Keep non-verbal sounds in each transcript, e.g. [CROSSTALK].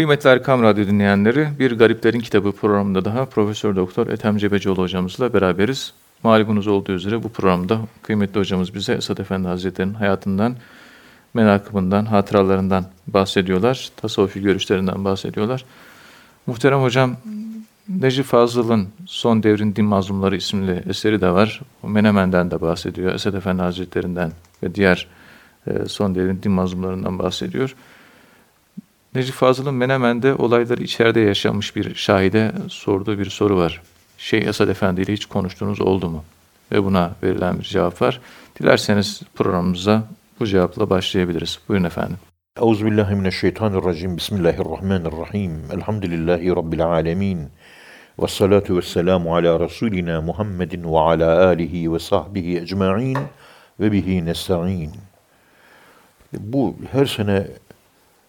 Kıymetli Erkam Radyo dinleyenleri, Bir Gariplerin Kitabı programında daha Profesör Doktor Ethem Cebecioğlu hocamızla beraberiz. Malumunuz olduğu üzere bu programda kıymetli hocamız bize Esad Efendi Hazretleri'nin hayatından, menakımından, hatıralarından bahsediyorlar. Tasavvufi görüşlerinden bahsediyorlar. Muhterem hocam, Necip Fazıl'ın Son Devrin Din Mazlumları isimli eseri de var. Menemen'den de bahsediyor. Esad Efendi Hazretlerinden ve diğer e, son devrin din mazlumlarından bahsediyor. Necip Fazıl'ın Menemen'de olayları içeride yaşamış bir şahide sorduğu bir soru var. Şeyh Esad Efendi ile hiç konuştuğunuz oldu mu? Ve buna verilen bir cevap var. Dilerseniz programımıza bu cevapla başlayabiliriz. Buyurun efendim. Euzubillahimineşşeytanirracim. Bismillahirrahmanirrahim. Elhamdülillahi Rabbil alemin. Ve salatu ve selamu ala Resulina Muhammedin ve ala alihi ve sahbihi ecma'in ve bihi nesta'in. Bu her sene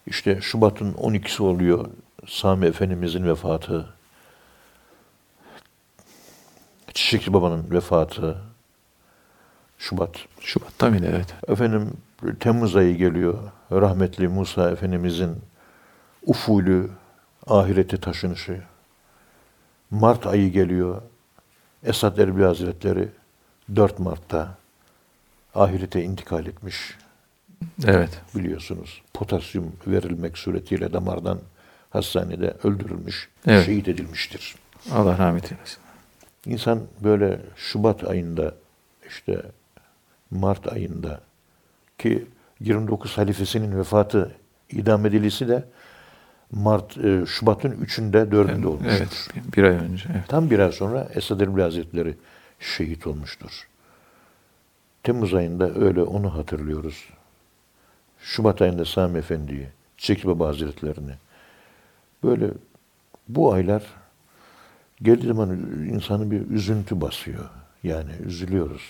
işte Şubat'ın 12'si oluyor Sami Efendimizin vefatı. Çiçekli Baba'nın vefatı. Şubat. Şubat'ta mıydı? Evet. Efendim Temmuz ayı geliyor. Rahmetli Musa Efendimizin ufulü ahirete taşınışı. Mart ayı geliyor. Esad Erbil Hazretleri 4 Mart'ta ahirete intikal etmiş. Evet. Biliyorsunuz potasyum verilmek suretiyle damardan hastanede öldürülmüş, evet. şehit edilmiştir. Allah rahmet eylesin. İnsan böyle Şubat ayında işte Mart ayında ki 29 halifesinin vefatı idam edilisi de Mart e, Şubat'ın 3'ünde 4'ünde olmuştur. Evet, bir ay önce. Evet. Tam bir ay sonra Esad Erbil Hazretleri şehit olmuştur. Temmuz ayında öyle onu hatırlıyoruz. Şubat ayında Sami Efendi'yi, Çekil Baba Hazretlerini. Böyle bu aylar geldiği zaman insanı bir üzüntü basıyor. Yani üzülüyoruz.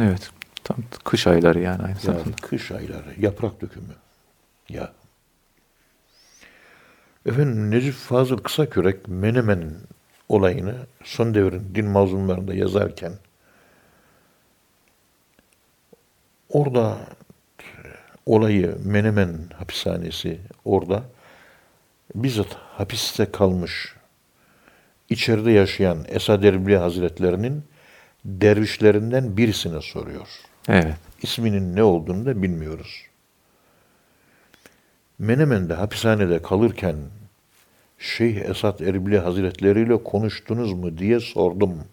Evet. Tam kış ayları yani aynı zamanda. Yani kış ayları, yaprak dökümü. Ya. Efendim Necip Fazıl Kısakürek Menemen'in olayını son devrin din mazlumlarında yazarken orada olayı Menemen hapishanesi orada bizzat hapiste kalmış içeride yaşayan Esad Erbil Hazretlerinin dervişlerinden birisine soruyor. Evet. İsminin ne olduğunu da bilmiyoruz. Menemen'de hapishanede kalırken Şeyh Esad Erbili Hazretleri ile konuştunuz mu diye sordum.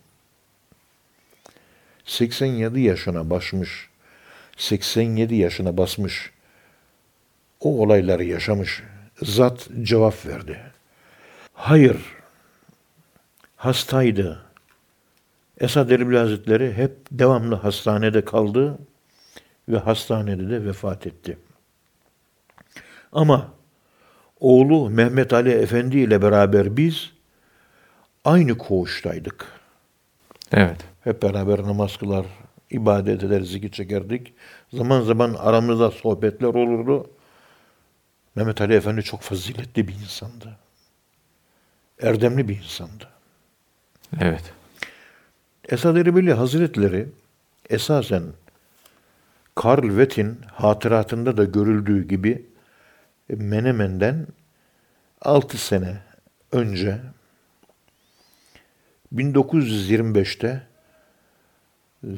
87 yaşına başmış 87 yaşına basmış, o olayları yaşamış zat cevap verdi. Hayır, hastaydı. Esad Erbil Hazretleri hep devamlı hastanede kaldı ve hastanede de vefat etti. Ama oğlu Mehmet Ali Efendi ile beraber biz aynı koğuştaydık. Evet. Hep beraber namaz kılar, ibadet eder, zikir çekerdik. Zaman zaman aramızda sohbetler olurdu. Mehmet Ali Efendi çok faziletli bir insandı. Erdemli bir insandı. Evet. Esad Erbili Hazretleri esasen Karl Wett'in hatıratında da görüldüğü gibi Menemen'den 6 sene önce 1925'te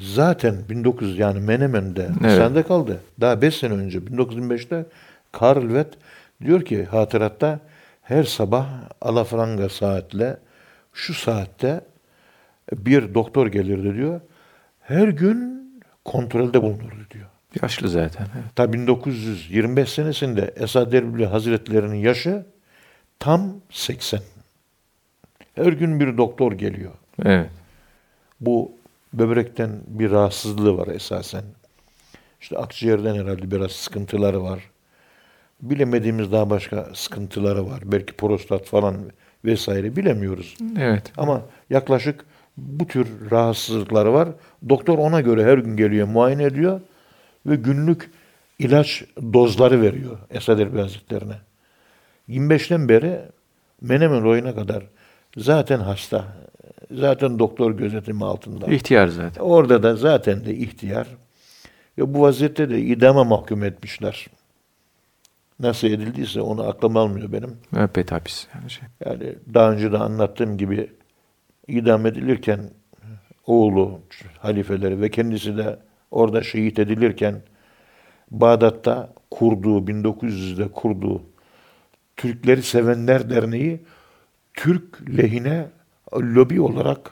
zaten 1900 yani Menemen'de evet. sende kaldı. Daha 5 sene önce 1925'te Karl Wett diyor ki hatıratta her sabah alafranga saatle şu saatte bir doktor gelirdi diyor. Her gün kontrolde bulunurdu diyor. Yaşlı zaten. Evet. Ta 1925 senesinde Esad Erbil Hazretleri'nin yaşı tam 80. Her gün bir doktor geliyor. Evet. Bu böbrekten bir rahatsızlığı var esasen. İşte akciğerden herhalde biraz sıkıntıları var. Bilemediğimiz daha başka sıkıntıları var. Belki prostat falan vesaire bilemiyoruz. Evet. Ama yaklaşık bu tür rahatsızlıkları var. Doktor ona göre her gün geliyor, muayene ediyor ve günlük ilaç dozları veriyor Esad Erbil Hazretlerine. 25'ten beri Menemen oyuna kadar zaten hasta. Zaten doktor gözetimi altında. İhtiyar zaten. Orada da zaten de ihtiyar. Ve bu vaziyette de idama mahkum etmişler. nasıl edildiyse onu aklım almıyor benim. Müebbet hapis yani şey. Yani daha önce de anlattığım gibi idam edilirken oğlu, halifeleri ve kendisi de orada şehit edilirken Bağdat'ta kurduğu, 1900'de kurduğu Türkleri Sevenler Derneği Türk lehine lobi olarak,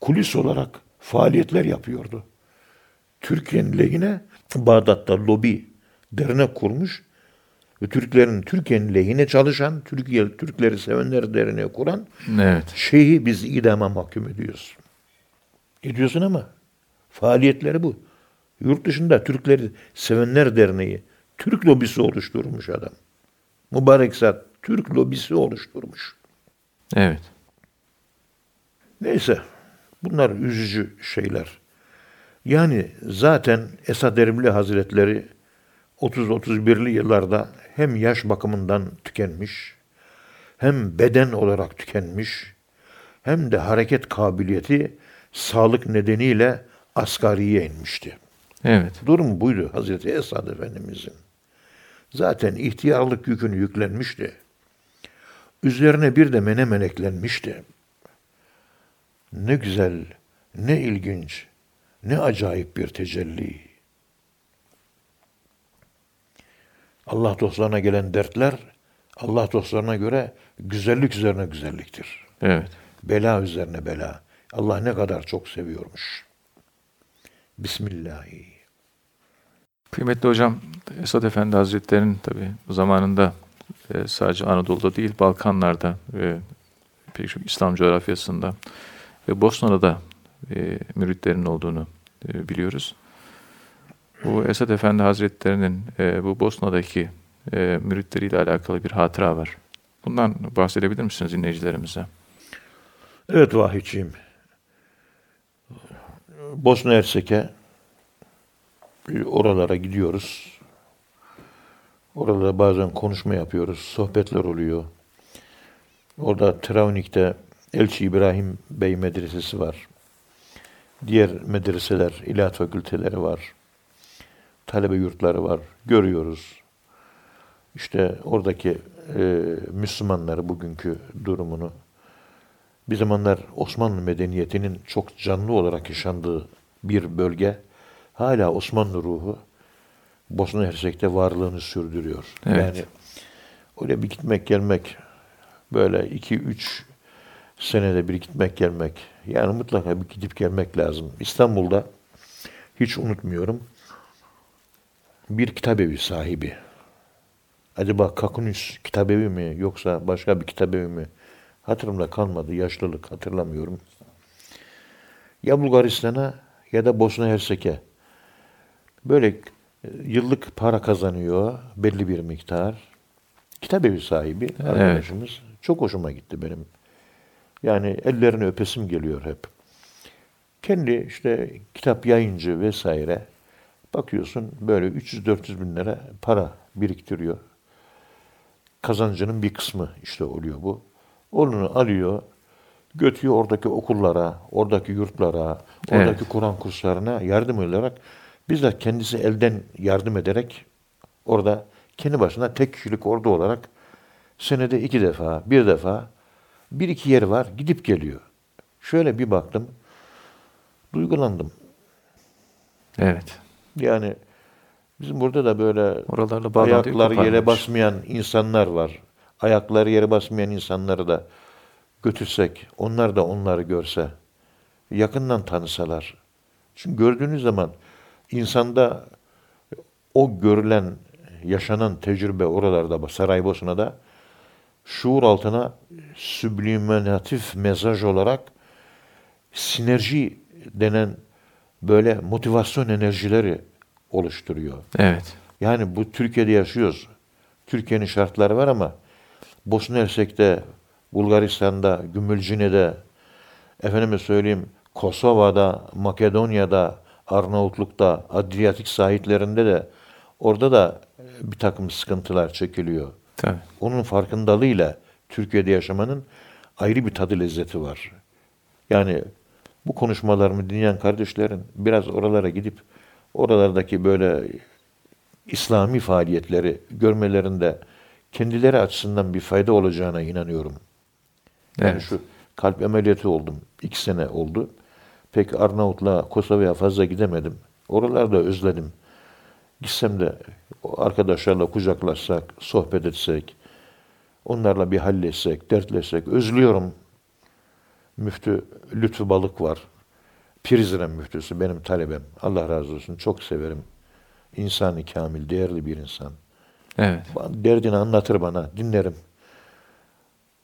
kulis olarak faaliyetler yapıyordu. Türkiye'nin lehine Bağdat'ta lobi dernek kurmuş ve Türklerin Türkiye'nin lehine çalışan, Türkiye Türkleri Sevenler Derneği kuran Evet. şeyi biz idama mahkum ediyoruz. Ediyorsun ama faaliyetleri bu. Yurt dışında Türkleri Sevenler Derneği Türk lobisi oluşturmuş adam. Mübarek zat Türk lobisi oluşturmuş. Evet. Neyse bunlar üzücü şeyler. Yani zaten Esad Erbil Hazretleri 30-31'li yıllarda hem yaş bakımından tükenmiş, hem beden olarak tükenmiş, hem de hareket kabiliyeti sağlık nedeniyle asgariye inmişti. Evet. Durum buydu Hazreti Esad Efendimizin. Zaten ihtiyarlık yükünü yüklenmişti. Üzerine bir de menemen eklenmişti. Ne güzel, ne ilginç, ne acayip bir tecelli. Allah dostlarına gelen dertler, Allah dostlarına göre güzellik üzerine güzelliktir. Evet. Bela üzerine bela. Allah ne kadar çok seviyormuş. Bismillahi. Kıymetli hocam, Esad Efendi Hazretleri'nin tabi zamanında e, sadece Anadolu'da değil, Balkanlar'da ve pek çok İslam coğrafyasında ve Bosna'da da e, müritlerin olduğunu e, biliyoruz. Bu Esad Efendi Hazretleri'nin e, bu Bosna'daki e, müritleriyle alakalı bir hatıra var. Bundan bahsedebilir misiniz dinleyicilerimize? Evet Vahidciğim. Bosna Hersek'e e, oralara gidiyoruz. Orada bazen konuşma yapıyoruz, sohbetler oluyor. Orada Travnik'te Elçi İbrahim Bey Medresesi var. Diğer medreseler, ilahiyat fakülteleri var. Talebe yurtları var. Görüyoruz. İşte oradaki e, Müslümanları bugünkü durumunu bir zamanlar Osmanlı medeniyetinin çok canlı olarak yaşandığı bir bölge hala Osmanlı ruhu Bosna Hersek'te varlığını sürdürüyor. Evet. Yani oraya bir gitmek gelmek böyle iki üç senede bir gitmek gelmek yani mutlaka bir gidip gelmek lazım. İstanbul'da hiç unutmuyorum bir kitabevi sahibi acaba Kakunüs kitabevi mi yoksa başka bir kitabevi mi hatırımda kalmadı yaşlılık hatırlamıyorum. Ya Bulgaristan'a ya da Bosna Hersek'e böyle e, yıllık para kazanıyor belli bir miktar. Kitabevi sahibi arkadaşımız. Çok hoşuma gitti benim. Yani ellerini öpesim geliyor hep. Kendi işte kitap yayıncı vesaire bakıyorsun böyle 300-400 bin lira para biriktiriyor. Kazancının bir kısmı işte oluyor bu. Onu alıyor, götürüyor oradaki okullara, oradaki yurtlara, Evet. oradaki Kur'an kurslarına yardım olarak bizzat kendisi elden yardım ederek orada kendi başına tek kişilik ordu olarak senede iki defa, bir defa bir iki yeri var gidip geliyor. Şöyle bir baktım, duygulandım. Evet. Yani bizim burada da böyle Oralarla ayakları yere basmayan insanlar var. Ayakları yere basmayan insanları da götürsek, onlar da onları görse, yakından tanısalar. Çünkü gördüğünüz zaman insanda o görülen, yaşanan tecrübe oralarda, Saraybosna'da şuur altına sübliminatif mesaj olarak sinerji denen böyle motivasyon enerjileri oluşturuyor. Evet. Yani bu Türkiye'de yaşıyoruz. Türkiye'nin şartları var ama Bosna Hersek'te, Bulgaristan'da, Gümülcine'de, efendime söyleyeyim Kosova'da, Makedonya'da, Arnavutluk'ta, Adriyatik sahillerinde de orada da bir takım sıkıntılar çekiliyor. Tabii. Onun farkındalığıyla Türkiye'de yaşamanın ayrı bir tadı lezzeti var. Yani bu konuşmalarımı dinleyen kardeşlerin biraz oralara gidip oralardaki böyle İslami faaliyetleri görmelerinde kendileri açısından bir fayda olacağına inanıyorum. Yani Evet. şu kalp ameliyatı oldum. iki sene oldu. Pek Arnavut'la Kosova'ya fazla gidemedim. Oralarda özledim. Gitsem de arkadaşlarla kucaklaşsak, sohbet etsek, onlarla bir halletsek, dertlesek. Özlüyorum. Müftü Lütfü Balık var. Prizren müftüsü benim talebem. Allah razı olsun. Çok severim. İnsanı kamil, değerli bir insan. Evet. Derdini anlatır bana, dinlerim.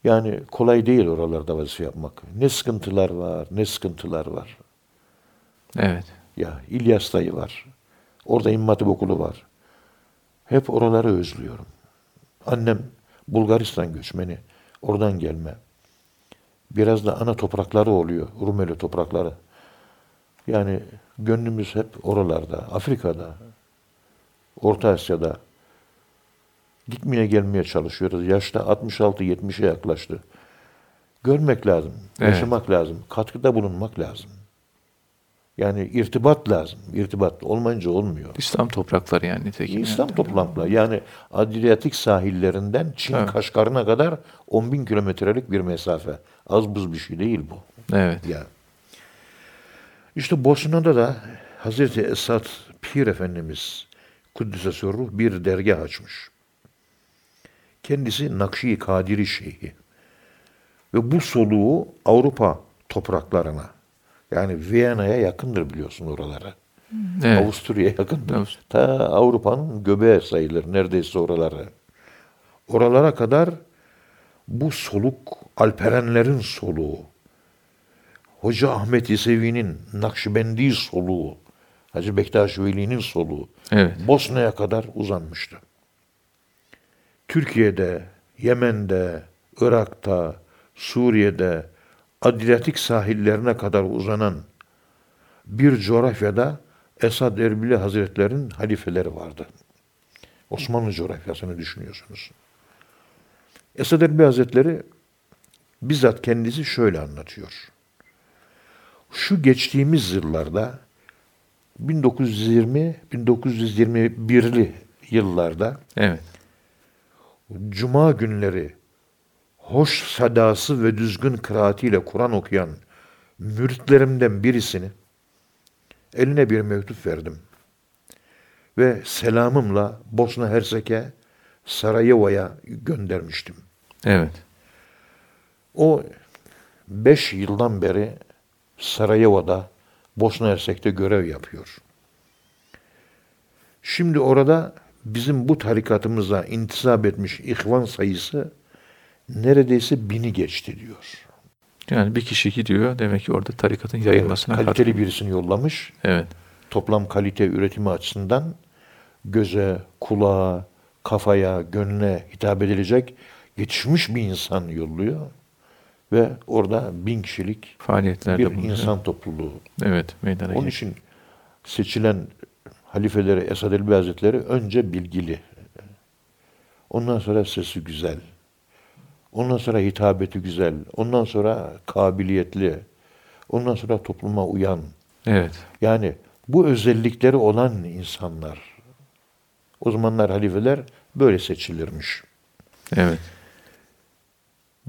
Yani kolay değil oralarda vazife yapmak. Ne sıkıntılar var, ne sıkıntılar var. Evet. Ya İlyas dayı var. Orada İmam Hatip okulu var. Hep oraları özlüyorum. Annem Bulgaristan göçmeni. Oradan gelme. Biraz da ana toprakları oluyor. Rumeli toprakları. Yani gönlümüz hep oralarda. Afrika'da. Orta Asya'da. Gitmeye gelmeye çalışıyoruz. Yaşta 66-70'e yaklaştı. Görmek lazım. Evet. Yaşamak lazım. Katkıda bulunmak lazım. Yani irtibat lazım. İrtibat olmayınca olmuyor. İslam toprakları yani nitekim. İslam yani. toplantıları yani Adriyatik sahillerinden Çin Evet. Kaşgarı'na kadar 10 bin kilometrelik bir mesafe. Az buz bir şey değil bu. Evet. Ya. İşte Bosna'da da Hazreti Esad Pir Efendimiz Kuddise Sürruh bir dergah açmış. Kendisi Nakşi Kadiri Şeyhi. Ve bu soluğu Avrupa topraklarına yani Viyana'ya yakındır biliyorsun oralara. Evet. Avusturya'ya yakındır. Avust- Ta Avrupa'nın göbeği sayılır neredeyse oraları. Oralara kadar bu soluk Alperenlerin soluğu. Hoca Ahmet Yesevi'nin Nakşibendi soluğu. Hacı Bektaş Veli'nin soluğu. Evet. Bosna'ya kadar uzanmıştı. Türkiye'de, Yemen'de, Irak'ta, Suriye'de, Adriyatik sahillerine kadar uzanan bir coğrafyada Esad Erbili Hazretleri'nin halifeleri vardı. Osmanlı coğrafyasını düşünüyorsunuz. Esad Erbil Hazretleri bizzat kendisi şöyle anlatıyor. Şu geçtiğimiz yıllarda 1920-1921'li yıllarda Evet. Cuma günleri hoş sadası ve düzgün kıraatiyle Kur'an okuyan müritlerimden birisini eline bir mektup verdim. Ve selamımla Bosna Hersek'e Sarajevo'ya göndermiştim. Evet. O beş yıldan beri Sarajevo'da Bosna Hersek'te görev yapıyor. Şimdi orada bizim bu tarikatımıza intisap etmiş ihvan sayısı neredeyse bini geçti diyor. Yani bir kişi gidiyor. Demek ki orada tarikatın yayılmasına Evet, katkı. kaliteli birisini yollamış. Evet. Toplam kalite üretimi açısından göze, kulağa, kafaya, gönlüne hitap edilecek yetişmiş bir insan yolluyor. Ve orada bin kişilik Faaliyetlerde bir bulunuyor. insan topluluğu. Evet. Meydana Onun geliyor. için seçilen halifeleri Esad Elbi Hazretleri önce bilgili. Ondan sonra sesi güzel. Ondan sonra hitabeti güzel. Ondan sonra kabiliyetli. Ondan sonra topluma uyan. Evet. Yani bu özellikleri olan insanlar. O zamanlar halifeler böyle seçilirmiş. Evet.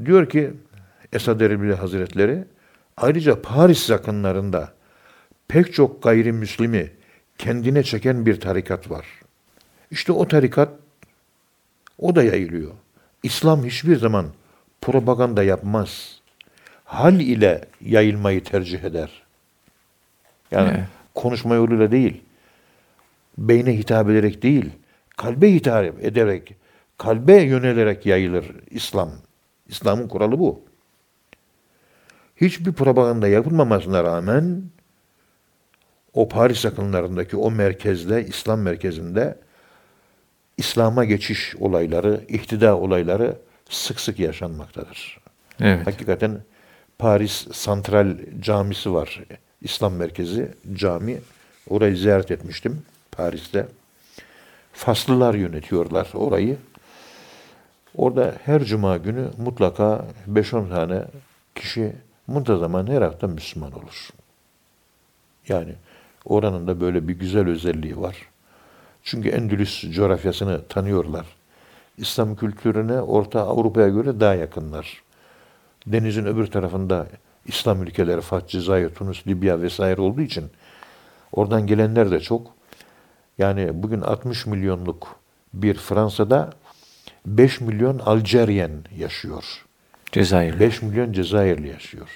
Diyor ki Esad Erbil Hazretleri ayrıca Paris yakınlarında pek çok gayrimüslimi kendine çeken bir tarikat var. İşte o tarikat o da yayılıyor. İslam hiçbir zaman propaganda yapmaz. Hal ile yayılmayı tercih eder. Yani Evet. konuşma yoluyla değil, beyne hitap ederek değil, kalbe hitap ederek, kalbe yönelerek yayılır İslam. İslam'ın kuralı bu. Hiçbir propaganda yapılmamasına rağmen o Paris yakınlarındaki o merkezde, İslam merkezinde İslam'a geçiş olayları, ihtida olayları sık sık yaşanmaktadır. Evet. Hakikaten Paris Santral Camisi var. İslam merkezi cami. Orayı ziyaret etmiştim Paris'te. Faslılar yönetiyorlar orayı. Orada her cuma günü mutlaka 5-10 tane kişi muntazaman her hafta Müslüman olur. Yani oranın da böyle bir güzel özelliği var. Çünkü Endülüs coğrafyasını tanıyorlar. İslam kültürüne Orta Avrupa'ya göre daha yakınlar. Denizin öbür tarafında İslam ülkeleri, Fat, Cezayir, Tunus, Libya vesaire olduğu için oradan gelenler de çok. Yani bugün 60 milyonluk bir Fransa'da 5 milyon Alceryen yaşıyor. Cezayir. 5 milyon Cezayirli yaşıyor.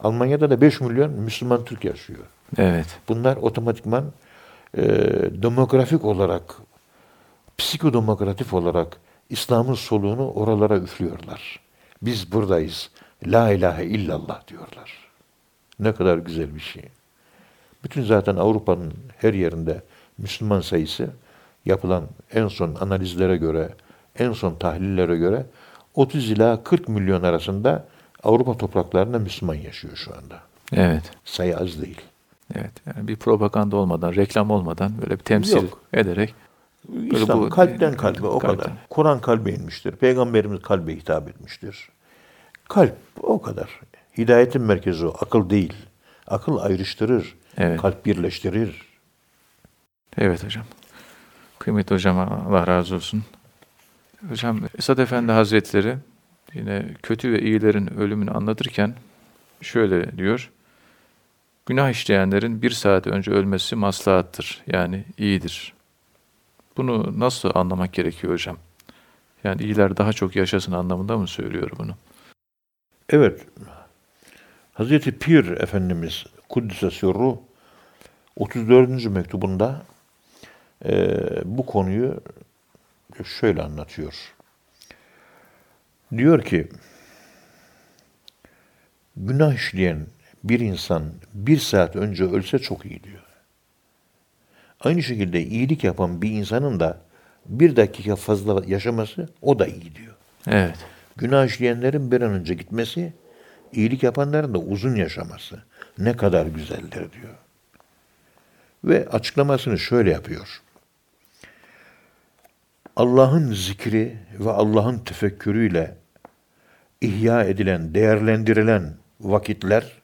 Almanya'da da 5 milyon Müslüman Türk yaşıyor. Evet. Bunlar otomatikman e, demografik olarak, psikodemografik olarak İslam'ın soluğunu oralara üflüyorlar. Biz buradayız. La ilahe illallah diyorlar. Ne kadar güzel bir şey. Bütün zaten Avrupa'nın her yerinde Müslüman sayısı yapılan en son analizlere göre, en son tahlillere göre 30 ila 40 milyon arasında Avrupa topraklarında Müslüman yaşıyor şu anda. Evet. Sayı az değil. Evet. Yani bir propaganda olmadan, reklam olmadan böyle bir temsil Yok. ederek İslam bu- kalpten kalbe o kalpten. kadar. Kur'an kalbe inmiştir. Peygamberimiz kalbe hitap etmiştir. Kalp o kadar. Hidayetin merkezi o. Akıl değil. Akıl ayrıştırır. Evet. Kalp birleştirir. Evet hocam. Kıymetli hocam Allah razı olsun. Hocam Esad Efendi Hazretleri yine kötü ve iyilerin ölümünü anlatırken şöyle diyor. Günah işleyenlerin bir saat önce ölmesi maslahattır. Yani iyidir. Bunu nasıl anlamak gerekiyor hocam? Yani iyiler daha çok yaşasın anlamında mı söylüyor bunu? Evet. Hazreti Pir Efendimiz Kuddise Sürru 34. mektubunda eee, bu konuyu şöyle anlatıyor. Diyor ki günah işleyen bir insan bir saat önce ölse çok iyi diyor. Aynı şekilde iyilik yapan bir insanın da bir dakika fazla yaşaması o da iyi diyor. Evet. Günah işleyenlerin bir an önce gitmesi, iyilik yapanların da uzun yaşaması. Ne kadar güzeldir diyor. Ve açıklamasını şöyle yapıyor. Allah'ın zikri ve Allah'ın tefekkürüyle ihya edilen, değerlendirilen vakitler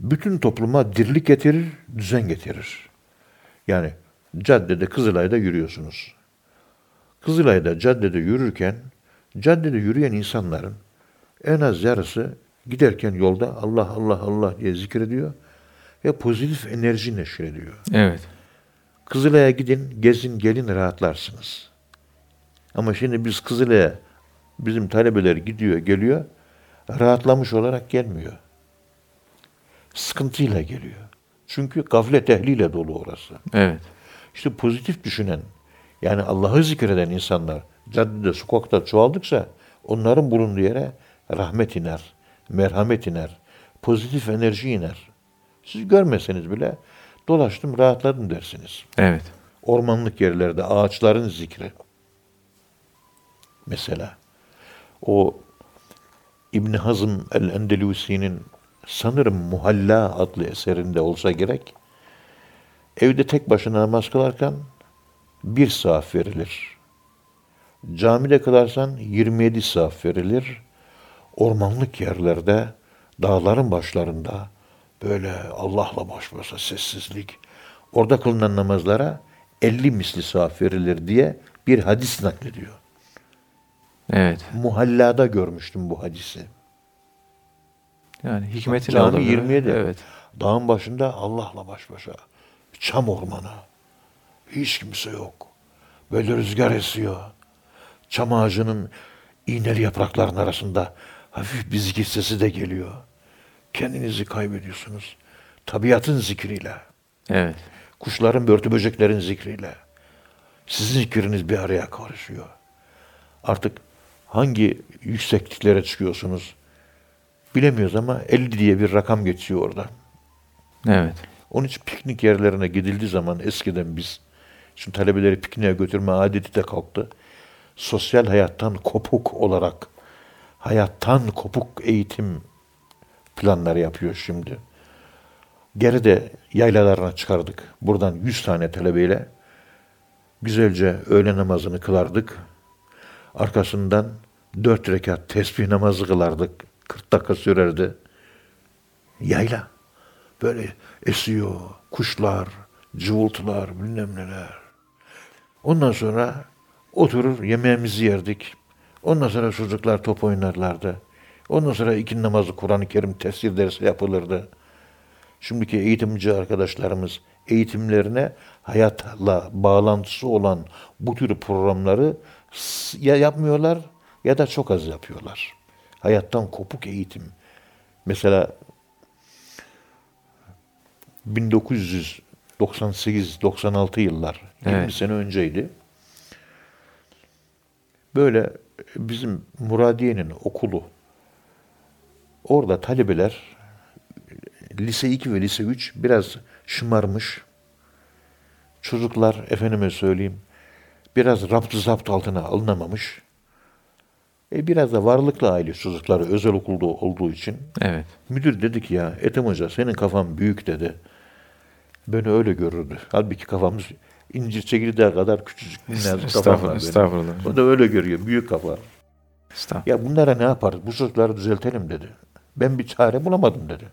bütün topluma dirlik getirir, düzen getirir. Yani caddede, Kızılay'da yürüyorsunuz. Kızılay'da caddede yürürken caddede yürüyen insanların en az yarısı giderken yolda Allah Allah Allah diye zikrediyor ve pozitif enerji neşrediyor. Evet. Kızılay'a gidin, gezin, gelin rahatlarsınız. Ama şimdi biz Kızılay'a bizim talebeler gidiyor, geliyor, rahatlamış olarak gelmiyor. Sıkıntıyla geliyor. Çünkü gaflet ehliyle dolu orası. Evet. İşte pozitif düşünen, yani Allah'ı zikreden insanlar caddede, sokakta çoğaldıkça onların bulunduğu yere rahmet iner, merhamet iner, pozitif enerji iner. Siz görmeseniz bile dolaştım, rahatladım dersiniz. Evet. Ormanlık yerlerde ağaçların zikri. Mesela o İbn Hazm el-Endelusi'nin sanırım Muhalla adlı eserinde olsa gerek evde tek başına namaz kılarken bir saat verilir. Camide kılarsan 27 saat verilir. Ormanlık yerlerde, dağların başlarında böyle Allah'la baş başa sessizlik. Orada kılınan namazlara 50 misli saat verilir diye bir hadis naklediyor. Evet. Muhallada görmüştüm bu hadisi. Yani hikmetini Cami alır. 27. Evet. Dağın başında Allah'la baş başa. Çam ormanı. Hiç kimse yok. Böyle rüzgar esiyor. Çam ağacının iğneli yaprakların arasında hafif bir zikir sesi de geliyor. Kendinizi kaybediyorsunuz. Tabiatın zikriyle, Evet. kuşların, börtü böceklerin zikriyle. Sizin zikriniz bir araya karışıyor. Artık hangi yüksekliklere çıkıyorsunuz bilemiyoruz ama 50 diye bir rakam geçiyor orada. Evet. Onun için piknik yerlerine gidildiği zaman eskiden biz, şimdi talebeleri pikniğe götürme adeti de kalktı. Sosyal hayattan kopuk olarak, hayattan kopuk eğitim planları yapıyor şimdi. Geride yaylalarına çıkardık. Buradan 100 tane talebeyle güzelce öğle namazını kılardık. Arkasından 4 rekat tesbih namazı kılardık. 40 dakika sürerdi. Yayla. Böyle esiyor, kuşlar, Cıvıltılar, bilmem neler. Ondan sonra oturur yemeğimizi yerdik. Ondan sonra çocuklar top oynarlardı. Ondan sonra iki namazı Kur'an-ı Kerim tefsir dersi yapılırdı. Şimdiki eğitimci arkadaşlarımız eğitimlerine hayatla bağlantısı olan bu tür programları ya yapmıyorlar ya da çok az yapıyorlar. Hayattan kopuk eğitim. Mesela 1998-96 yıllar, 20 Evet. sene önceydi. Böyle bizim Muradiye'nin okulu, orada talebeler lise 2 ve lise 3 biraz şımarmış. Çocuklar efendime söyleyeyim biraz raptı zapt altına alınamamış. E biraz da varlıklı aile çocukları özel okulda olduğu için Evet. müdür dedi ki ya Ethem Hoca senin kafan büyük dedi. Beni öyle görürdü. Halbuki kafamız incir çekirdeği kadar küçücük bir nazik kafam Estağfurullah, var benim. estağfurullah. O da öyle görüyor. Büyük kafa. Estağfurullah. Ya bunlara ne yaparız? Bu çocukları düzeltelim dedi. Ben bir çare bulamadım dedi.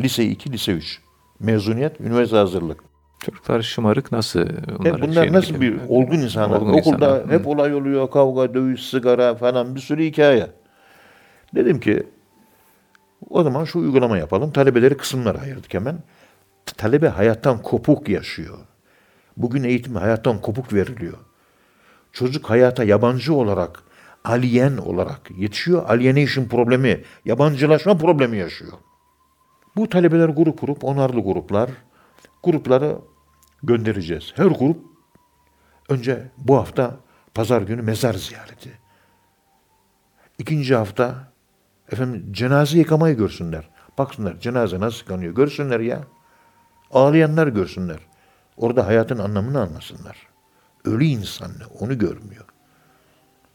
Lise 2, lise 3. Mezuniyet, üniversite hazırlık. Çocuklar şımarık nasıl? E bunlar şeyini nasıl bir bilmiyorum. olgun insanlar? Olgun Okulda insanlar. hep Hı. olay oluyor. Kavga, dövüş, sigara falan bir sürü hikaye. Dedim ki o zaman şu uygulama yapalım. Talebeleri kısımlara ayırdık hemen. Talebe hayattan kopuk yaşıyor. Bugün eğitim hayattan kopuk veriliyor. Çocuk hayata yabancı olarak, alien olarak yetişiyor. Alienation problemi, yabancılaşma problemi yaşıyor. Bu talebeler grup grup, onarlı gruplar, grupları göndereceğiz. Her grup önce bu hafta pazar günü mezar ziyareti. İkinci hafta efendim cenaze yıkamayı görsünler. Baksınlar cenaze nasıl yıkanıyor görsünler ya. Ağlayanlar görsünler. Orada hayatın anlamını anlasınlar. Ölü insan ne onu görmüyor.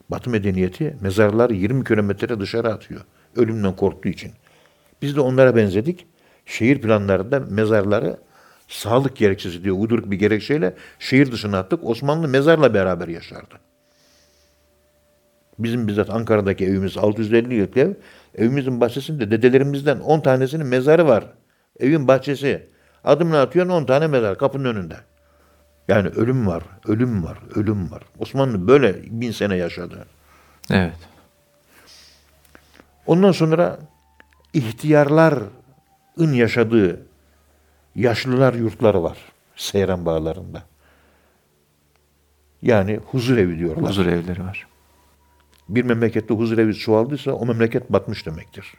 Batı medeniyeti mezarlar 20 kilometre dışarı atıyor. Ölümden korktuğu için. Biz de onlara benzedik. Şehir planlarında mezarları sağlık gerekçesi diyor uyduruk bir gerekçeyle şehir dışına attık. Osmanlı mezarla beraber yaşardı. Bizim bizzat Ankara'daki evimiz 650 yıllık ev. Evimizin bahçesinde dedelerimizden 10 tanesinin mezarı var. Evin bahçesi. Adımını atıyorsun 10 tane mezar kapının önünde. Yani ölüm var, ölüm var, ölüm var. Osmanlı böyle bin sene yaşadı. Evet. Ondan sonra ihtiyarların yaşadığı yaşlılar yurtları var Seyran Bağları'nda. Yani huzur evi diyorlar. Huzur evleri var. Bir memlekette huzur evi çoğaldıysa o memleket batmış demektir.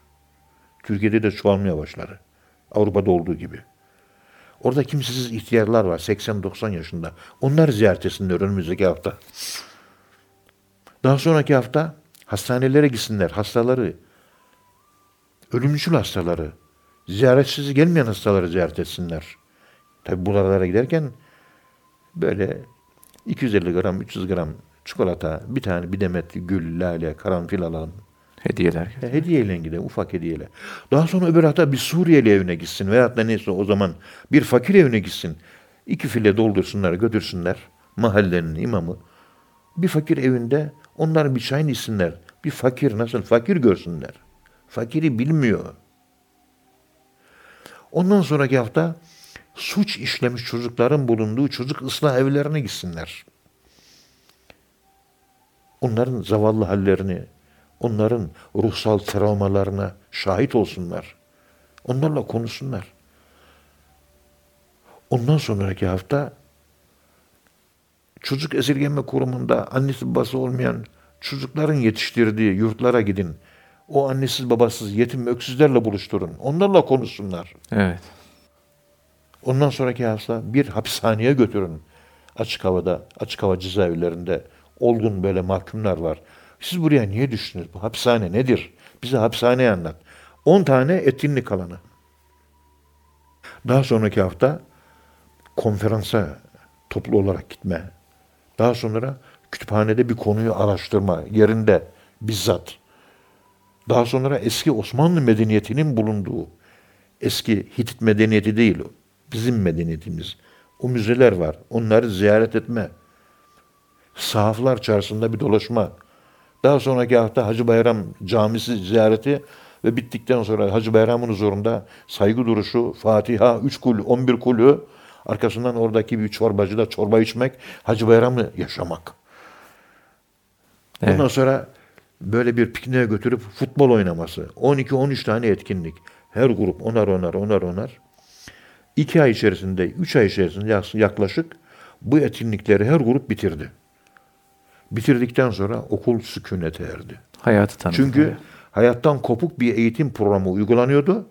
Türkiye'de de çoğalmaya başladı. Avrupa'da olduğu gibi. Orada kimsesiz ihtiyarlar var 80-90 yaşında. Onlar ziyaret etsinler önümüzdeki hafta. Daha sonraki hafta hastanelere gitsinler. Hastaları, ölümcül hastaları, ziyaretsiz gelmeyen hastaları ziyaret etsinler. Tabi buralara giderken böyle 250 gram, 300 gram çikolata, bir tane bir demet gül, lale, karanfil alalım. Hediyeler. E, hediyeyle gidelim, ufak hediyeyle. Daha sonra öbür hafta bir Suriyeli evine gitsin veyahut da neyse o zaman bir fakir evine gitsin. İki file doldursunlar, götürsünler mahallenin imamı. Bir fakir evinde onlar bir çayını içsinler. Bir fakir nasıl fakir görsünler. Fakiri bilmiyor. Ondan sonraki hafta suç işlemiş çocukların bulunduğu çocuk ıslah evlerine gitsinler. Onların zavallı hallerini, onların ruhsal travmalarına şahit olsunlar. Onlarla konuşsunlar. Ondan sonraki hafta çocuk esirgeme kurumunda annesi babası olmayan çocukların yetiştirdiği yurtlara gidin. O annesiz babasız yetim öksüzlerle buluşturun. Onlarla konuşsunlar. Evet. Ondan sonraki hafta bir hapishaneye götürün. Açık havada, açık hava cezaevlerinde olgun böyle mahkumlar var. Siz buraya niye düştünüz? Bu hapishane nedir? Bize hapishaneyi anlat. 10 tane etkinlik alanı. Daha sonraki hafta konferansa toplu olarak gitme. Daha sonra kütüphanede bir konuyu araştırma yerinde bizzat. Daha sonra eski Osmanlı medeniyetinin bulunduğu eski Hitit medeniyeti değil o. Bizim medeniyetimiz. O müzeler var. Onları ziyaret etme. Sahaflar çarşısında bir dolaşma. Daha sonraki hafta Hacı Bayram Camisi ziyareti ve bittikten sonra Hacı Bayram'ın huzurunda saygı duruşu, Fatiha, üç kul, on bir kulü, Arkasından oradaki bir çorbacıda çorba içmek, Hacı Bayram'ı yaşamak. Evet. Ondan sonra böyle bir pikniğe götürüp futbol oynaması. 12-13 tane etkinlik. Her grup onar onar onar onar. İki ay içerisinde, üç ay içerisinde yaklaşık bu etkinlikleri her grup bitirdi. Bitirdikten sonra okul sükunete erdi. Hayatı tanıdı. Çünkü hayattan kopuk bir eğitim programı uygulanıyordu.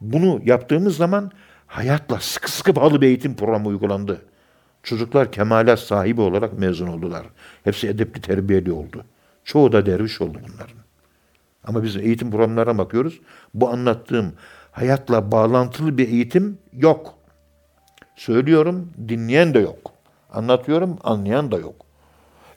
Bunu yaptığımız zaman hayatla sıkı sıkı bağlı bir eğitim programı uygulandı. Çocuklar kemalat sahibi olarak mezun oldular. Hepsi edepli terbiyeli oldu. Çoğu da derviş oldu bunların. Ama biz eğitim programlarına bakıyoruz. Bu anlattığım hayatla bağlantılı bir eğitim yok. Söylüyorum, dinleyen de yok. Anlatıyorum, anlayan da yok.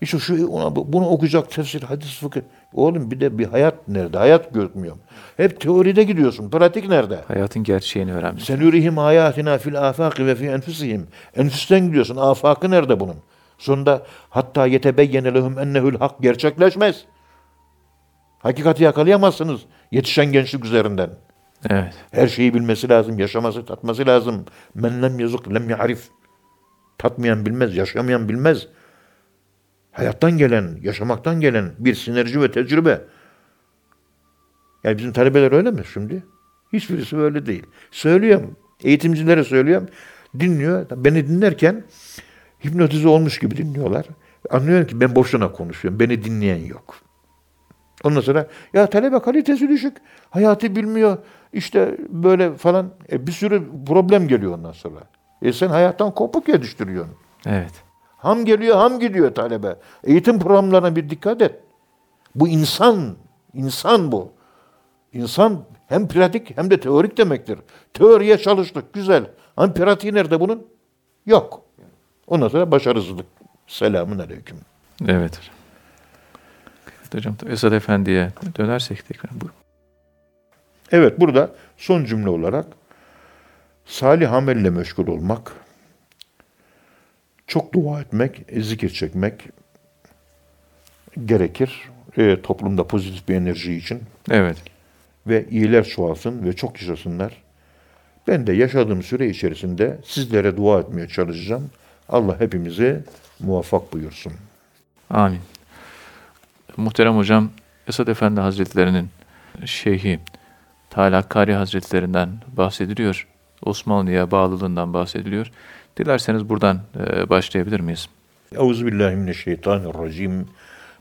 İşte şu ona, bunu okuyacak tefsir, hadis, fıkıh. Oğlum bir de bir hayat nerede? Hayat görmüyor. Hep teoride gidiyorsun. Pratik nerede? Hayatın gerçeğini öğrenmiş. Senürihim ayatina fil afaki ve fi enfusihim. Enfüsten gidiyorsun. Afakı nerede bunun? Sonunda hatta yetebeyyene lehum ennehül hak gerçekleşmez. Hakikati yakalayamazsınız yetişen gençlik üzerinden. Evet. Her şeyi bilmesi lazım, yaşaması, tatması lazım. Men lem yazık lem ya'rif. Tatmayan bilmez, yaşamayan bilmez. Hayattan gelen, yaşamaktan gelen bir sinerji ve tecrübe. Yani bizim talebeler öyle mi şimdi? Hiçbirisi öyle değil. Söylüyorum, eğitimcilere söylüyorum. Dinliyor. Beni dinlerken hipnotize olmuş gibi dinliyorlar. Anlıyorum ki ben boşuna konuşuyorum. Beni dinleyen yok. Ondan sonra ya talebe kalitesi düşük. Hayatı bilmiyor. İşte böyle falan. E, bir sürü problem geliyor ondan sonra. E sen hayattan kopuk yetiştiriyorsun. Evet. Ham geliyor, ham gidiyor talebe. Eğitim programlarına bir dikkat et. Bu insan, insan bu. İnsan hem pratik hem de teorik demektir. Teoriye çalıştık, güzel. Ama pratiği nerede bunun? Yok. Ondan sonra başarısızlık. Selamun aleyküm. Evet. Evet hocam Esad Efendi'ye dönersek tekrar bu. Evet burada son cümle olarak salih amelle meşgul olmak, çok dua etmek, zikir çekmek gerekir. E, toplumda pozitif bir enerji için Evet. ve iyiler çoğalsın ve çok yaşasınlar. Ben de yaşadığım süre içerisinde sizlere dua etmeye çalışacağım. Allah hepimizi muvaffak buyursun. Amin. Muhterem hocam Esad Efendi Hazretlerinin şeyhi Talha Kari Hazretlerinden bahsediliyor. Osmanlı'ya bağlılığından bahsediliyor. Dilerseniz buradan e, başlayabilir miyiz? Euzubillahimineşşeytanirracim.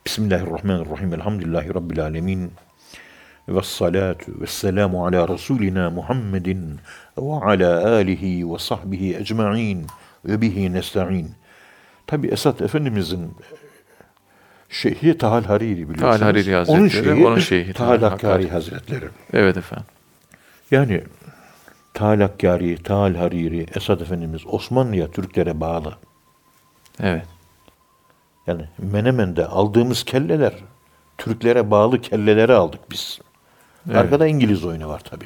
Bismillahirrahmanirrahim. Elhamdülillahi Rabbil alemin. Salatu ve selamu ala Resulina Muhammedin ve ala alihi ve bihi nesta'in. Tabi Esad Efendimizin şeyhi Tahal Hariri biliyorsunuz. Tahal Hariri Hazretleri, onun şeyhi, onun şeyhi Tahal Hakkari. Hazretleri. Evet efendim. Yani Tahal Hakkari, Tahal Hariri, Esad Efendimiz Osmanlı'ya Türklere bağlı. Evet. Yani Menemen'de aldığımız kelleler Türklere bağlı kelleleri aldık biz. Evet. Arkada İngiliz oyunu var tabi.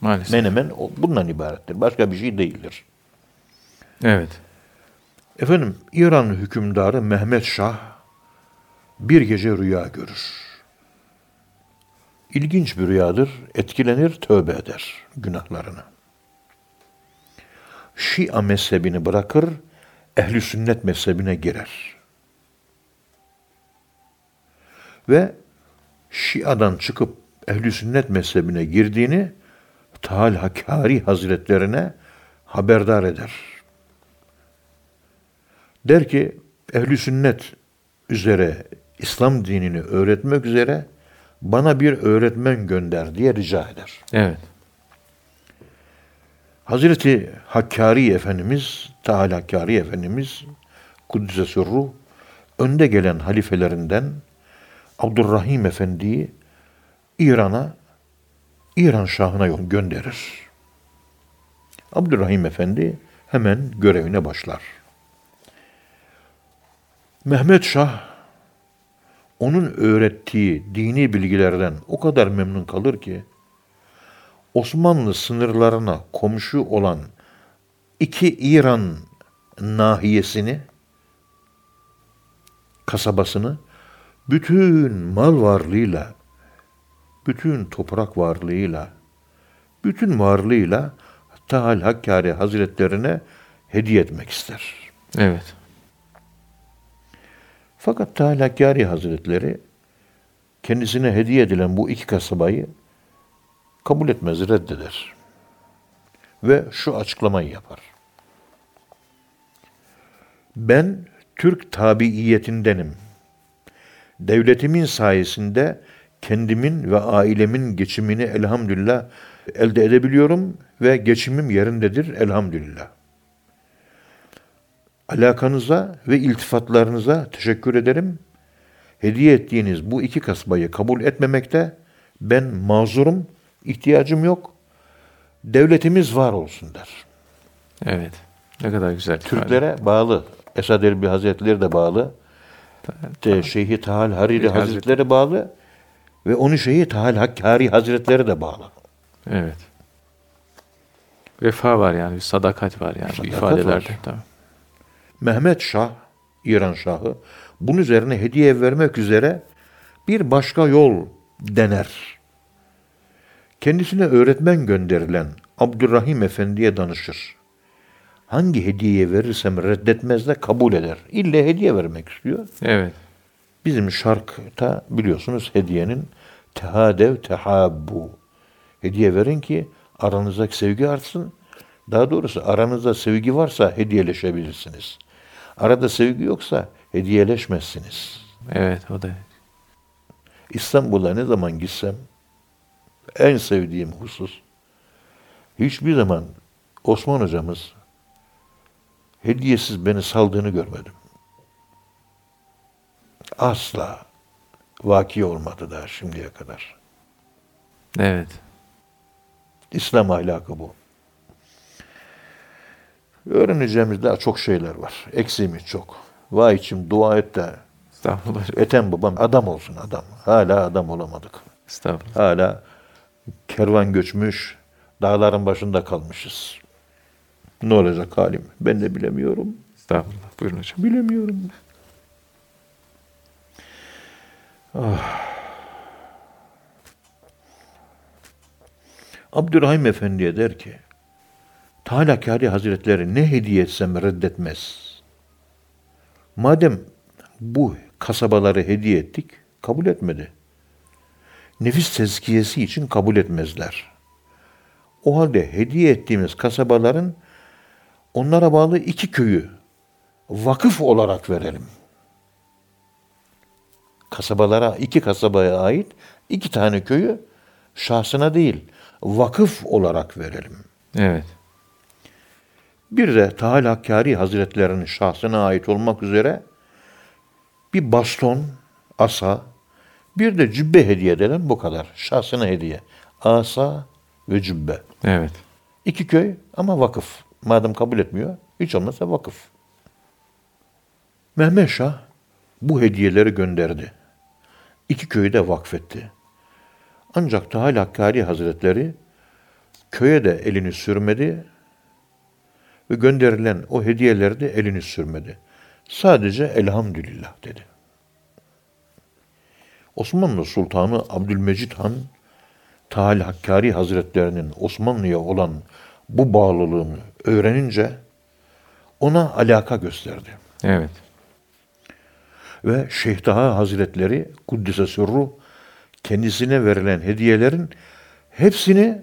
Maalesef. Menemen bundan ibarettir. Başka bir şey değildir. Evet. Efendim İran hükümdarı Mehmet Şah bir gece rüya görür. İlginç bir rüyadır. Etkilenir, tövbe eder günahlarını. Şia mezhebini bırakır, ehli sünnet mezhebine girer. Ve Şia'dan çıkıp ehli sünnet mezhebine girdiğini Tal Hakkari Hazretlerine haberdar eder. Der ki ehli sünnet üzere İslam dinini öğretmek üzere bana bir öğretmen gönder diye rica eder. Evet. Hazreti Hakkari Efendimiz, Teala Hakkari Efendimiz, Kuddise Sürruh, önde gelen halifelerinden Abdurrahim Efendi'yi İran'a, İran Şahı'na gönderir. Abdurrahim Efendi hemen görevine başlar. Mehmet Şah, onun öğrettiği dini bilgilerden o kadar memnun kalır ki, Osmanlı sınırlarına komşu olan iki İran nahiyesini, kasabasını bütün mal varlığıyla, bütün toprak varlığıyla, bütün varlığıyla Tahal Hakkari Hazretlerine hediye etmek ister. Evet. Fakat Teala Hazretleri kendisine hediye edilen bu iki kasabayı kabul etmez, reddeder. Ve şu açıklamayı yapar. Ben Türk tabiiyetindenim. Devletimin sayesinde kendimin ve ailemin geçimini elhamdülillah elde edebiliyorum ve geçimim yerindedir elhamdülillah. Alakanıza ve iltifatlarınıza teşekkür ederim. Hediye ettiğiniz bu iki kasbayı kabul etmemekte ben mazurum, ihtiyacım yok. Devletimiz var olsun der. Evet. Ne kadar güzel. Türklere bağlı. Esad Erbil Hazretleri de bağlı. De, Şeyhi Tahal Hariri Hazretleri. Hazretleri bağlı. Ve onu Şeyhi Tahal Hakkari Hazretleri de bağlı. Evet. Vefa var yani, bir sadakat var yani Sadakat ifadelerde. var. Tabii. Mehmet Şah, İran Şahı, bunun üzerine hediye vermek üzere bir başka yol dener. Kendisine öğretmen gönderilen Abdurrahim Efendi'ye danışır. Hangi hediye verirsem reddetmez de kabul eder. İlle hediye vermek istiyor. Evet. Bizim şarkta biliyorsunuz hediyenin tehadev tehabbu. Hediye verin ki aranızdaki sevgi artsın. Daha doğrusu aranızda sevgi varsa hediyeleşebilirsiniz. Arada sevgi yoksa hediyeleşmezsiniz. Evet o da. İstanbul'a ne zaman gitsem en sevdiğim husus hiçbir zaman Osman hocamız hediyesiz beni saldığını görmedim. Asla vaki olmadı daha şimdiye kadar. Evet. İslam ahlakı bu. Öğreneceğimiz daha çok şeyler var. Eksiğimiz çok. Vay içim dua et de Estağfurullah. Ethem babam adam olsun adam. Hala adam olamadık. Estağfurullah. Hala kervan göçmüş, dağların başında kalmışız. Ne olacak halim? Ben de bilemiyorum. Estağfurullah. Buyurun hocam. Bilemiyorum. Ah. Abdurrahim Efendi'ye der ki, Teala Kâri Hazretleri ne hediye etsem reddetmez. Madem bu kasabaları hediye ettik, kabul etmedi. Nefis tezkiyesi için kabul etmezler. O halde hediye ettiğimiz kasabaların onlara bağlı iki köyü vakıf olarak verelim. Kasabalara, iki kasabaya ait iki tane köyü şahsına değil, vakıf olarak verelim. Evet. Bir de Tahal Hakkari Hazretlerinin şahsına ait olmak üzere bir baston, asa, bir de cübbe hediye edelim bu kadar. Şahsına hediye. Asa ve cübbe. Evet. İki köy ama vakıf. Madem kabul etmiyor, hiç olmazsa vakıf. Mehmet Şah bu hediyeleri gönderdi. İki köyü de vakfetti. Ancak Tahal Hakkari Hazretleri köye de elini sürmedi ve gönderilen o hediyeleri de elini sürmedi. Sadece elhamdülillah dedi. Osmanlı Sultanı Abdülmecit Han, Tahal Hakkari Hazretlerinin Osmanlı'ya olan bu bağlılığını öğrenince ona alaka gösterdi. Evet. Ve Şeyh Taha Hazretleri Kuddise Sürru kendisine verilen hediyelerin hepsini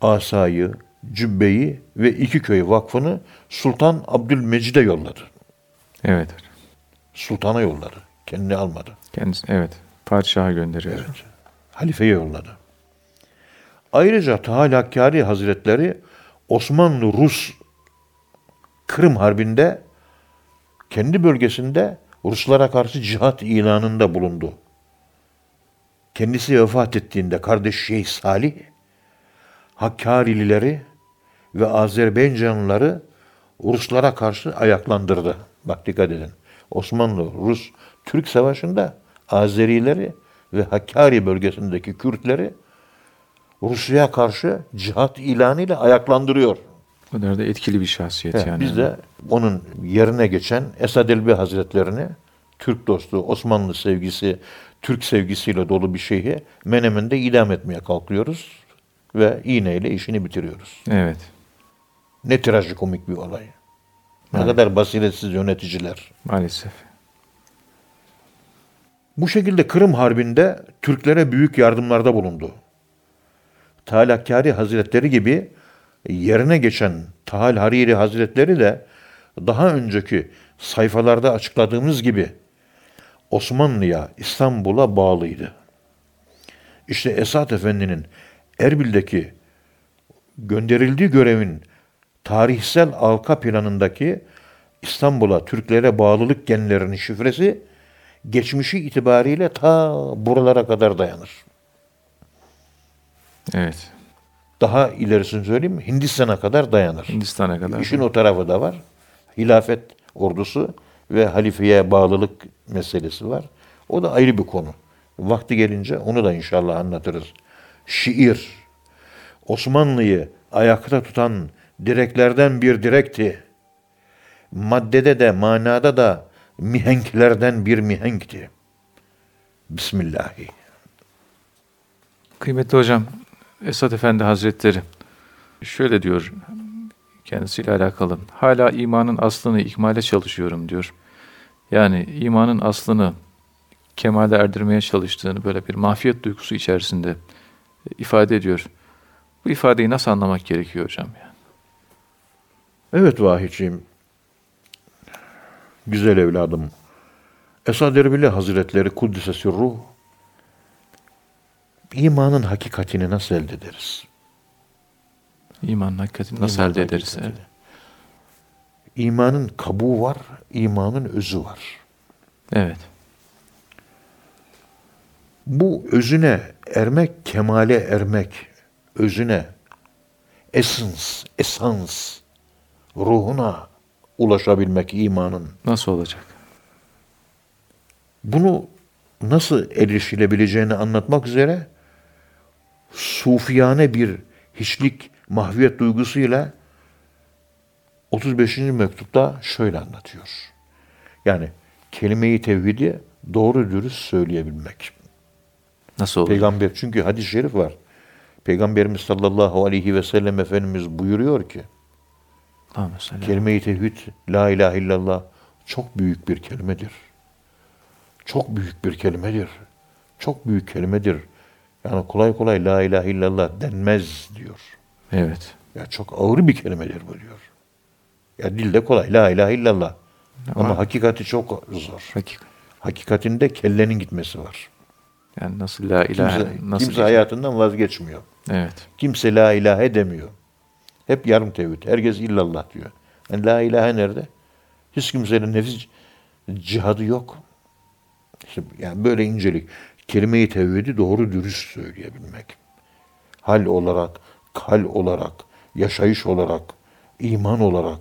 asayı, cübbeyi ve iki köy vakfını Sultan Abdülmecid'e yolladı. Evet. Sultana yolladı. Kendini almadı. Kendisi evet. Padişaha gönderiyor. Evet. Halifeye yolladı. Ayrıca Tahal Hakkari Hazretleri Osmanlı-Rus Kırım Harbi'nde kendi bölgesinde Ruslara karşı cihat ilanında bulundu. Kendisi vefat ettiğinde kardeş Şeyh Salih Hakkarilileri ve Azerbaycanlıları Ruslara karşı ayaklandırdı. Bak dikkat edin. Osmanlı, Rus, Türk savaşında Azerileri ve Hakkari bölgesindeki Kürtleri Rusya'ya karşı cihat ilanıyla ayaklandırıyor. Kadar da etkili bir şahsiyet Evet, yani. Biz de onun yerine geçen Esad Elbi Hazretlerini Türk dostu, Osmanlı sevgisi, Türk sevgisiyle dolu bir şeyi Menemen'de idam etmeye kalkıyoruz ve iğneyle işini bitiriyoruz. Evet. Ne trajikomik bir olay. Ne Evet. kadar basiretsiz yöneticiler. Maalesef. Bu şekilde Kırım Harbi'nde Türklere büyük yardımlarda bulundu. Talakkari Hazretleri gibi yerine geçen Tahal Hariri Hazretleri de daha önceki sayfalarda açıkladığımız gibi Osmanlı'ya, İstanbul'a bağlıydı. İşte Esat Efendi'nin Erbil'deki gönderildiği görevin tarihsel arka planındaki İstanbul'a Türklere bağlılık genlerinin şifresi geçmişi itibariyle ta buralara kadar dayanır. Evet. Daha ilerisini söyleyeyim? Hindistan'a kadar dayanır. Hindistan'a kadar. İşin o tarafı da var. Hilafet ordusu ve halifeye bağlılık meselesi var. O da ayrı bir konu. Vakti gelince onu da inşallah anlatırız. Şiir, Osmanlı'yı ayakta tutan direklerden bir direkti. Maddede de manada da mihenklerden bir mihenkti. Bismillahi. Kıymetli hocam, Esad Efendi Hazretleri şöyle diyor kendisiyle alakalı. Hala imanın aslını ikmale çalışıyorum diyor. Yani imanın aslını kemale erdirmeye çalıştığını böyle bir mahfiyet duygusu içerisinde ifade ediyor. Bu ifadeyi nasıl anlamak gerekiyor hocam? Yani? Evet Vahiciğim. Güzel evladım. Esad Erbili Hazretleri Kuddise Ruh imanın hakikatini nasıl elde ederiz? İmanın hakikatini nasıl İmanın elde ederiz? hakikatini. Evet. İmanın kabuğu var, imanın özü var. evet. Bu özüne ermek, kemale ermek, özüne, essence, esans, ruhuna ulaşabilmek imanın. Nasıl olacak? Bunu nasıl erişilebileceğini anlatmak üzere sufiyane bir hiçlik, mahviyet duygusuyla 35. mektupta şöyle anlatıyor. Yani kelime-i tevhidi doğru dürüst söyleyebilmek. Nasıl olacak? Peygamber çünkü hadis-i şerif var. Peygamberimiz sallallahu aleyhi ve sellem Efendimiz buyuruyor ki. Kelime-i tevhid la ilahe illallah çok büyük bir kelimedir. Çok büyük bir kelimedir. Çok büyük kelimedir. Yani kolay kolay la ilahe illallah denmez diyor. Evet. Ya çok ağır bir kelimedir bu diyor. Ya dilde kolay la ilahe illallah. Ama, Ama- hakikati çok zor. Hakik. Hakikatinde kellenin gitmesi var. Yani nasıl la ilahe, Kimse, nasıl kimse hayatından vazgeçmiyor. Evet. Kimse la ilahe demiyor. Hep yarım tevhid. Herkes illallah diyor. Yani la ilahe nerede? Hiç kimsenin nefis cihadı yok. İşte yani böyle incelik. Kelime-i tevhidi doğru dürüst söyleyebilmek. Hal olarak, kal olarak, yaşayış olarak, iman olarak,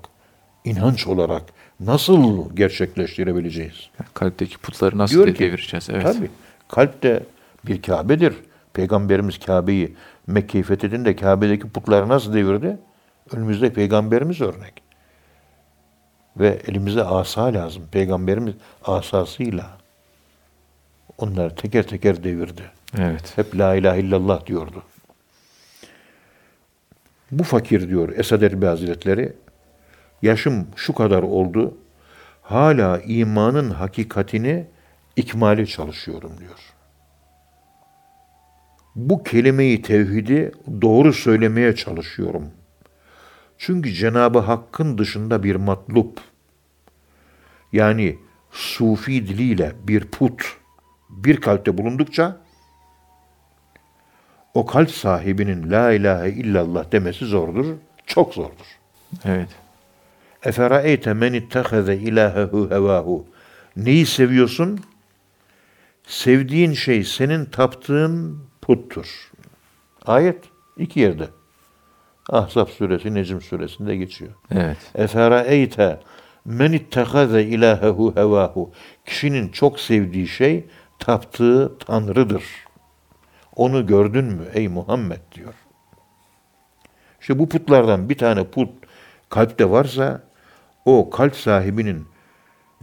inanç olarak nasıl gerçekleştirebileceğiz? Kalpteki putları nasıl Diyor de- ki, devireceğiz? Evet. Tabii. Kalp de bir Kabe'dir. Peygamberimiz Kabe'yi Mekke'yi fethedince Kabe'deki putları nasıl devirdi? Önümüzde peygamberimiz örnek. Ve elimize asa lazım. Peygamberimiz asasıyla onları teker teker devirdi. Evet. Hep la ilahe illallah diyordu. Bu fakir diyor Esad Erbil Hazretleri, yaşım şu kadar oldu, hala imanın hakikatini ikmale çalışıyorum diyor. Bu kelimeyi tevhidi doğru söylemeye çalışıyorum. Çünkü Cenabı Hakk'ın dışında bir matlup, yani sufi diliyle bir put, bir kalpte bulundukça o kalp sahibinin la ilahe illallah demesi zordur, çok zordur. Evet. Eferaeyte men itteheze ilahehu hevahu. Neyi seviyorsun? Sevdiğin şey senin taptığın puttur. Ayet iki yerde. Ahzab suresi, Necm suresinde geçiyor. Evet. Eferaeyte men itteheze ilahehu hevahu. Kişinin çok sevdiği şey taptığı tanrıdır. Onu gördün mü ey Muhammed diyor. İşte bu putlardan bir tane put kalpte varsa o kalp sahibinin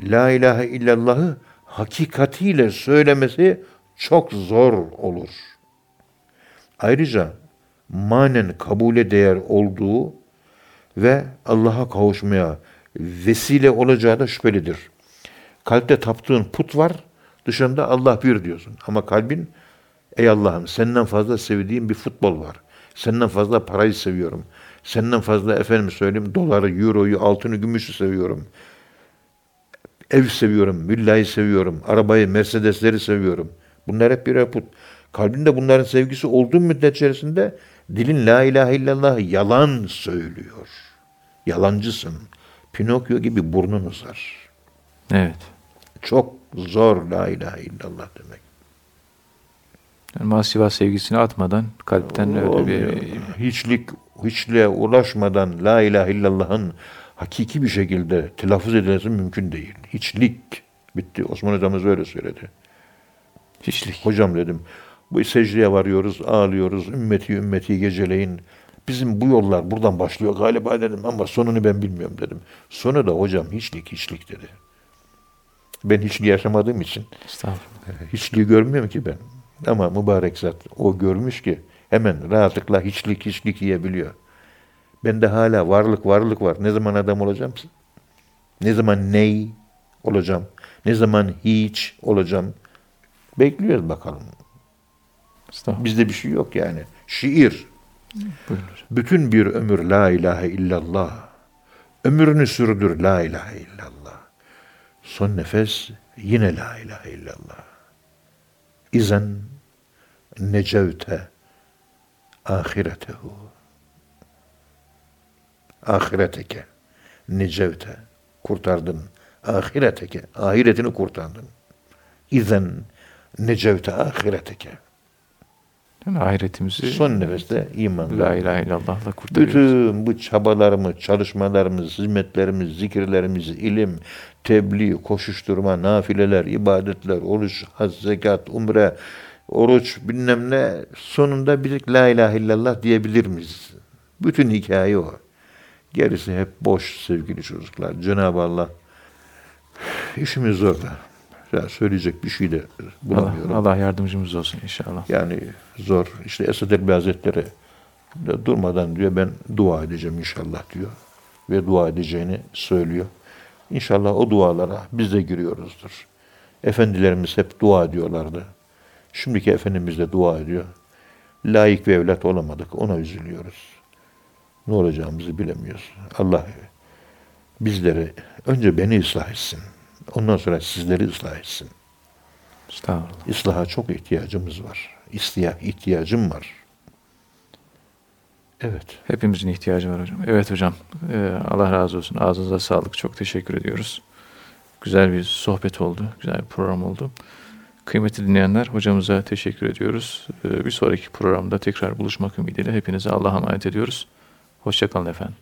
la ilahe illallahı hakikatiyle söylemesi çok zor olur. Ayrıca manen kabule değer olduğu ve Allah'a kavuşmaya vesile olacağı da şüphelidir. Kalpte taptığın put var, dışında Allah bir diyorsun. Ama kalbin, ey Allah'ım senden fazla sevdiğim bir futbol var. Senden fazla parayı seviyorum. Senden fazla efendim söyleyeyim doları, euroyu, altını, gümüşü seviyorum. Ev seviyorum, villayı seviyorum, arabayı, Mercedesleri seviyorum. Bunlar hep birer put. Kalbinde bunların sevgisi olduğu müddet içerisinde dilin la ilahe illallah yalan söylüyor. Yalancısın. Pinokyo gibi burnun uzar. Evet. Çok zor la ilahe illallah demek. Yani masivas sevgisini atmadan kalpten öyle Olmuyor. bir hiçlik, hiçliğe ulaşmadan la ilahe illallah'ın hakiki bir şekilde telaffuz edilmesi mümkün değil. Hiçlik bitti. Osman hocamız öyle söyledi. hiçlik. Hocam dedim bu secdeye varıyoruz, ağlıyoruz. Ümmeti ümmeti geceleyin. Bizim bu yollar buradan başlıyor galiba dedim ama sonunu ben bilmiyorum dedim. Sonu da hocam hiçlik hiçlik dedi. Ben hiçliği yaşamadığım için [LAUGHS] hiçliği görmüyorum ki ben. Ama mübarek zat o görmüş ki hemen rahatlıkla hiçlik hiçlik yiyebiliyor. Bende hala varlık varlık var. Ne zaman adam olacağım? Ne zaman ney olacağım? Ne zaman hiç olacağım? Bekliyoruz bakalım. Bizde bir şey yok yani. Şiir. Buyurun. Bütün bir ömür la ilahe illallah. Ömrünü sürdür la ilahe illallah. Son nefes yine la ilahe illallah. İzen necevte ahiretehu. Ahireteke. Necevte. Kurtardın. Ahireteke. Ahiretini kurtardın. İzen necevte ahireteke. Yani ahiretimizi Son nefeste imanla. La ilahe illallah'la kurtarıyoruz. Bütün bu çabalarımız, çalışmalarımız, hizmetlerimiz, zikirlerimiz, ilim, tebliğ, koşuşturma, nafileler, ibadetler, oruç, hac, zekat, umre, oruç bilmem ne sonunda bir la ilahe illallah diyebilir miyiz? Bütün hikaye o. Gerisi hep boş sevgili çocuklar. Cenab-ı Allah [SIGHS] işimiz zor da. Ya söyleyecek bir şey de bulamıyorum. Allah, Allah yardımcımız olsun inşallah. Yani zor. İşte Esad Elbi Hazretleri de durmadan diyor ben dua edeceğim inşallah diyor. Ve dua edeceğini söylüyor. İnşallah o dualara biz de giriyoruzdur. Efendilerimiz hep dua ediyorlardı. Şimdiki Efendimiz de dua ediyor. Layık ve evlat olamadık. Ona üzülüyoruz. Ne olacağımızı bilemiyoruz. Allah bizleri önce beni ıslah etsin. Ondan sonra sizleri ıslah etsin. Estağfurullah. İslaha çok ihtiyacımız var. İstiyah ihtiyacım var. Evet. Hepimizin ihtiyacı var hocam. Evet hocam. Ee, Allah razı olsun. Ağzınıza sağlık. Çok teşekkür ediyoruz. Güzel bir sohbet oldu. Güzel bir program oldu. Kıymetli dinleyenler hocamıza teşekkür ediyoruz. Ee, bir sonraki programda tekrar buluşmak ümidiyle hepinize Allah'a emanet ediyoruz. Hoşçakalın efendim.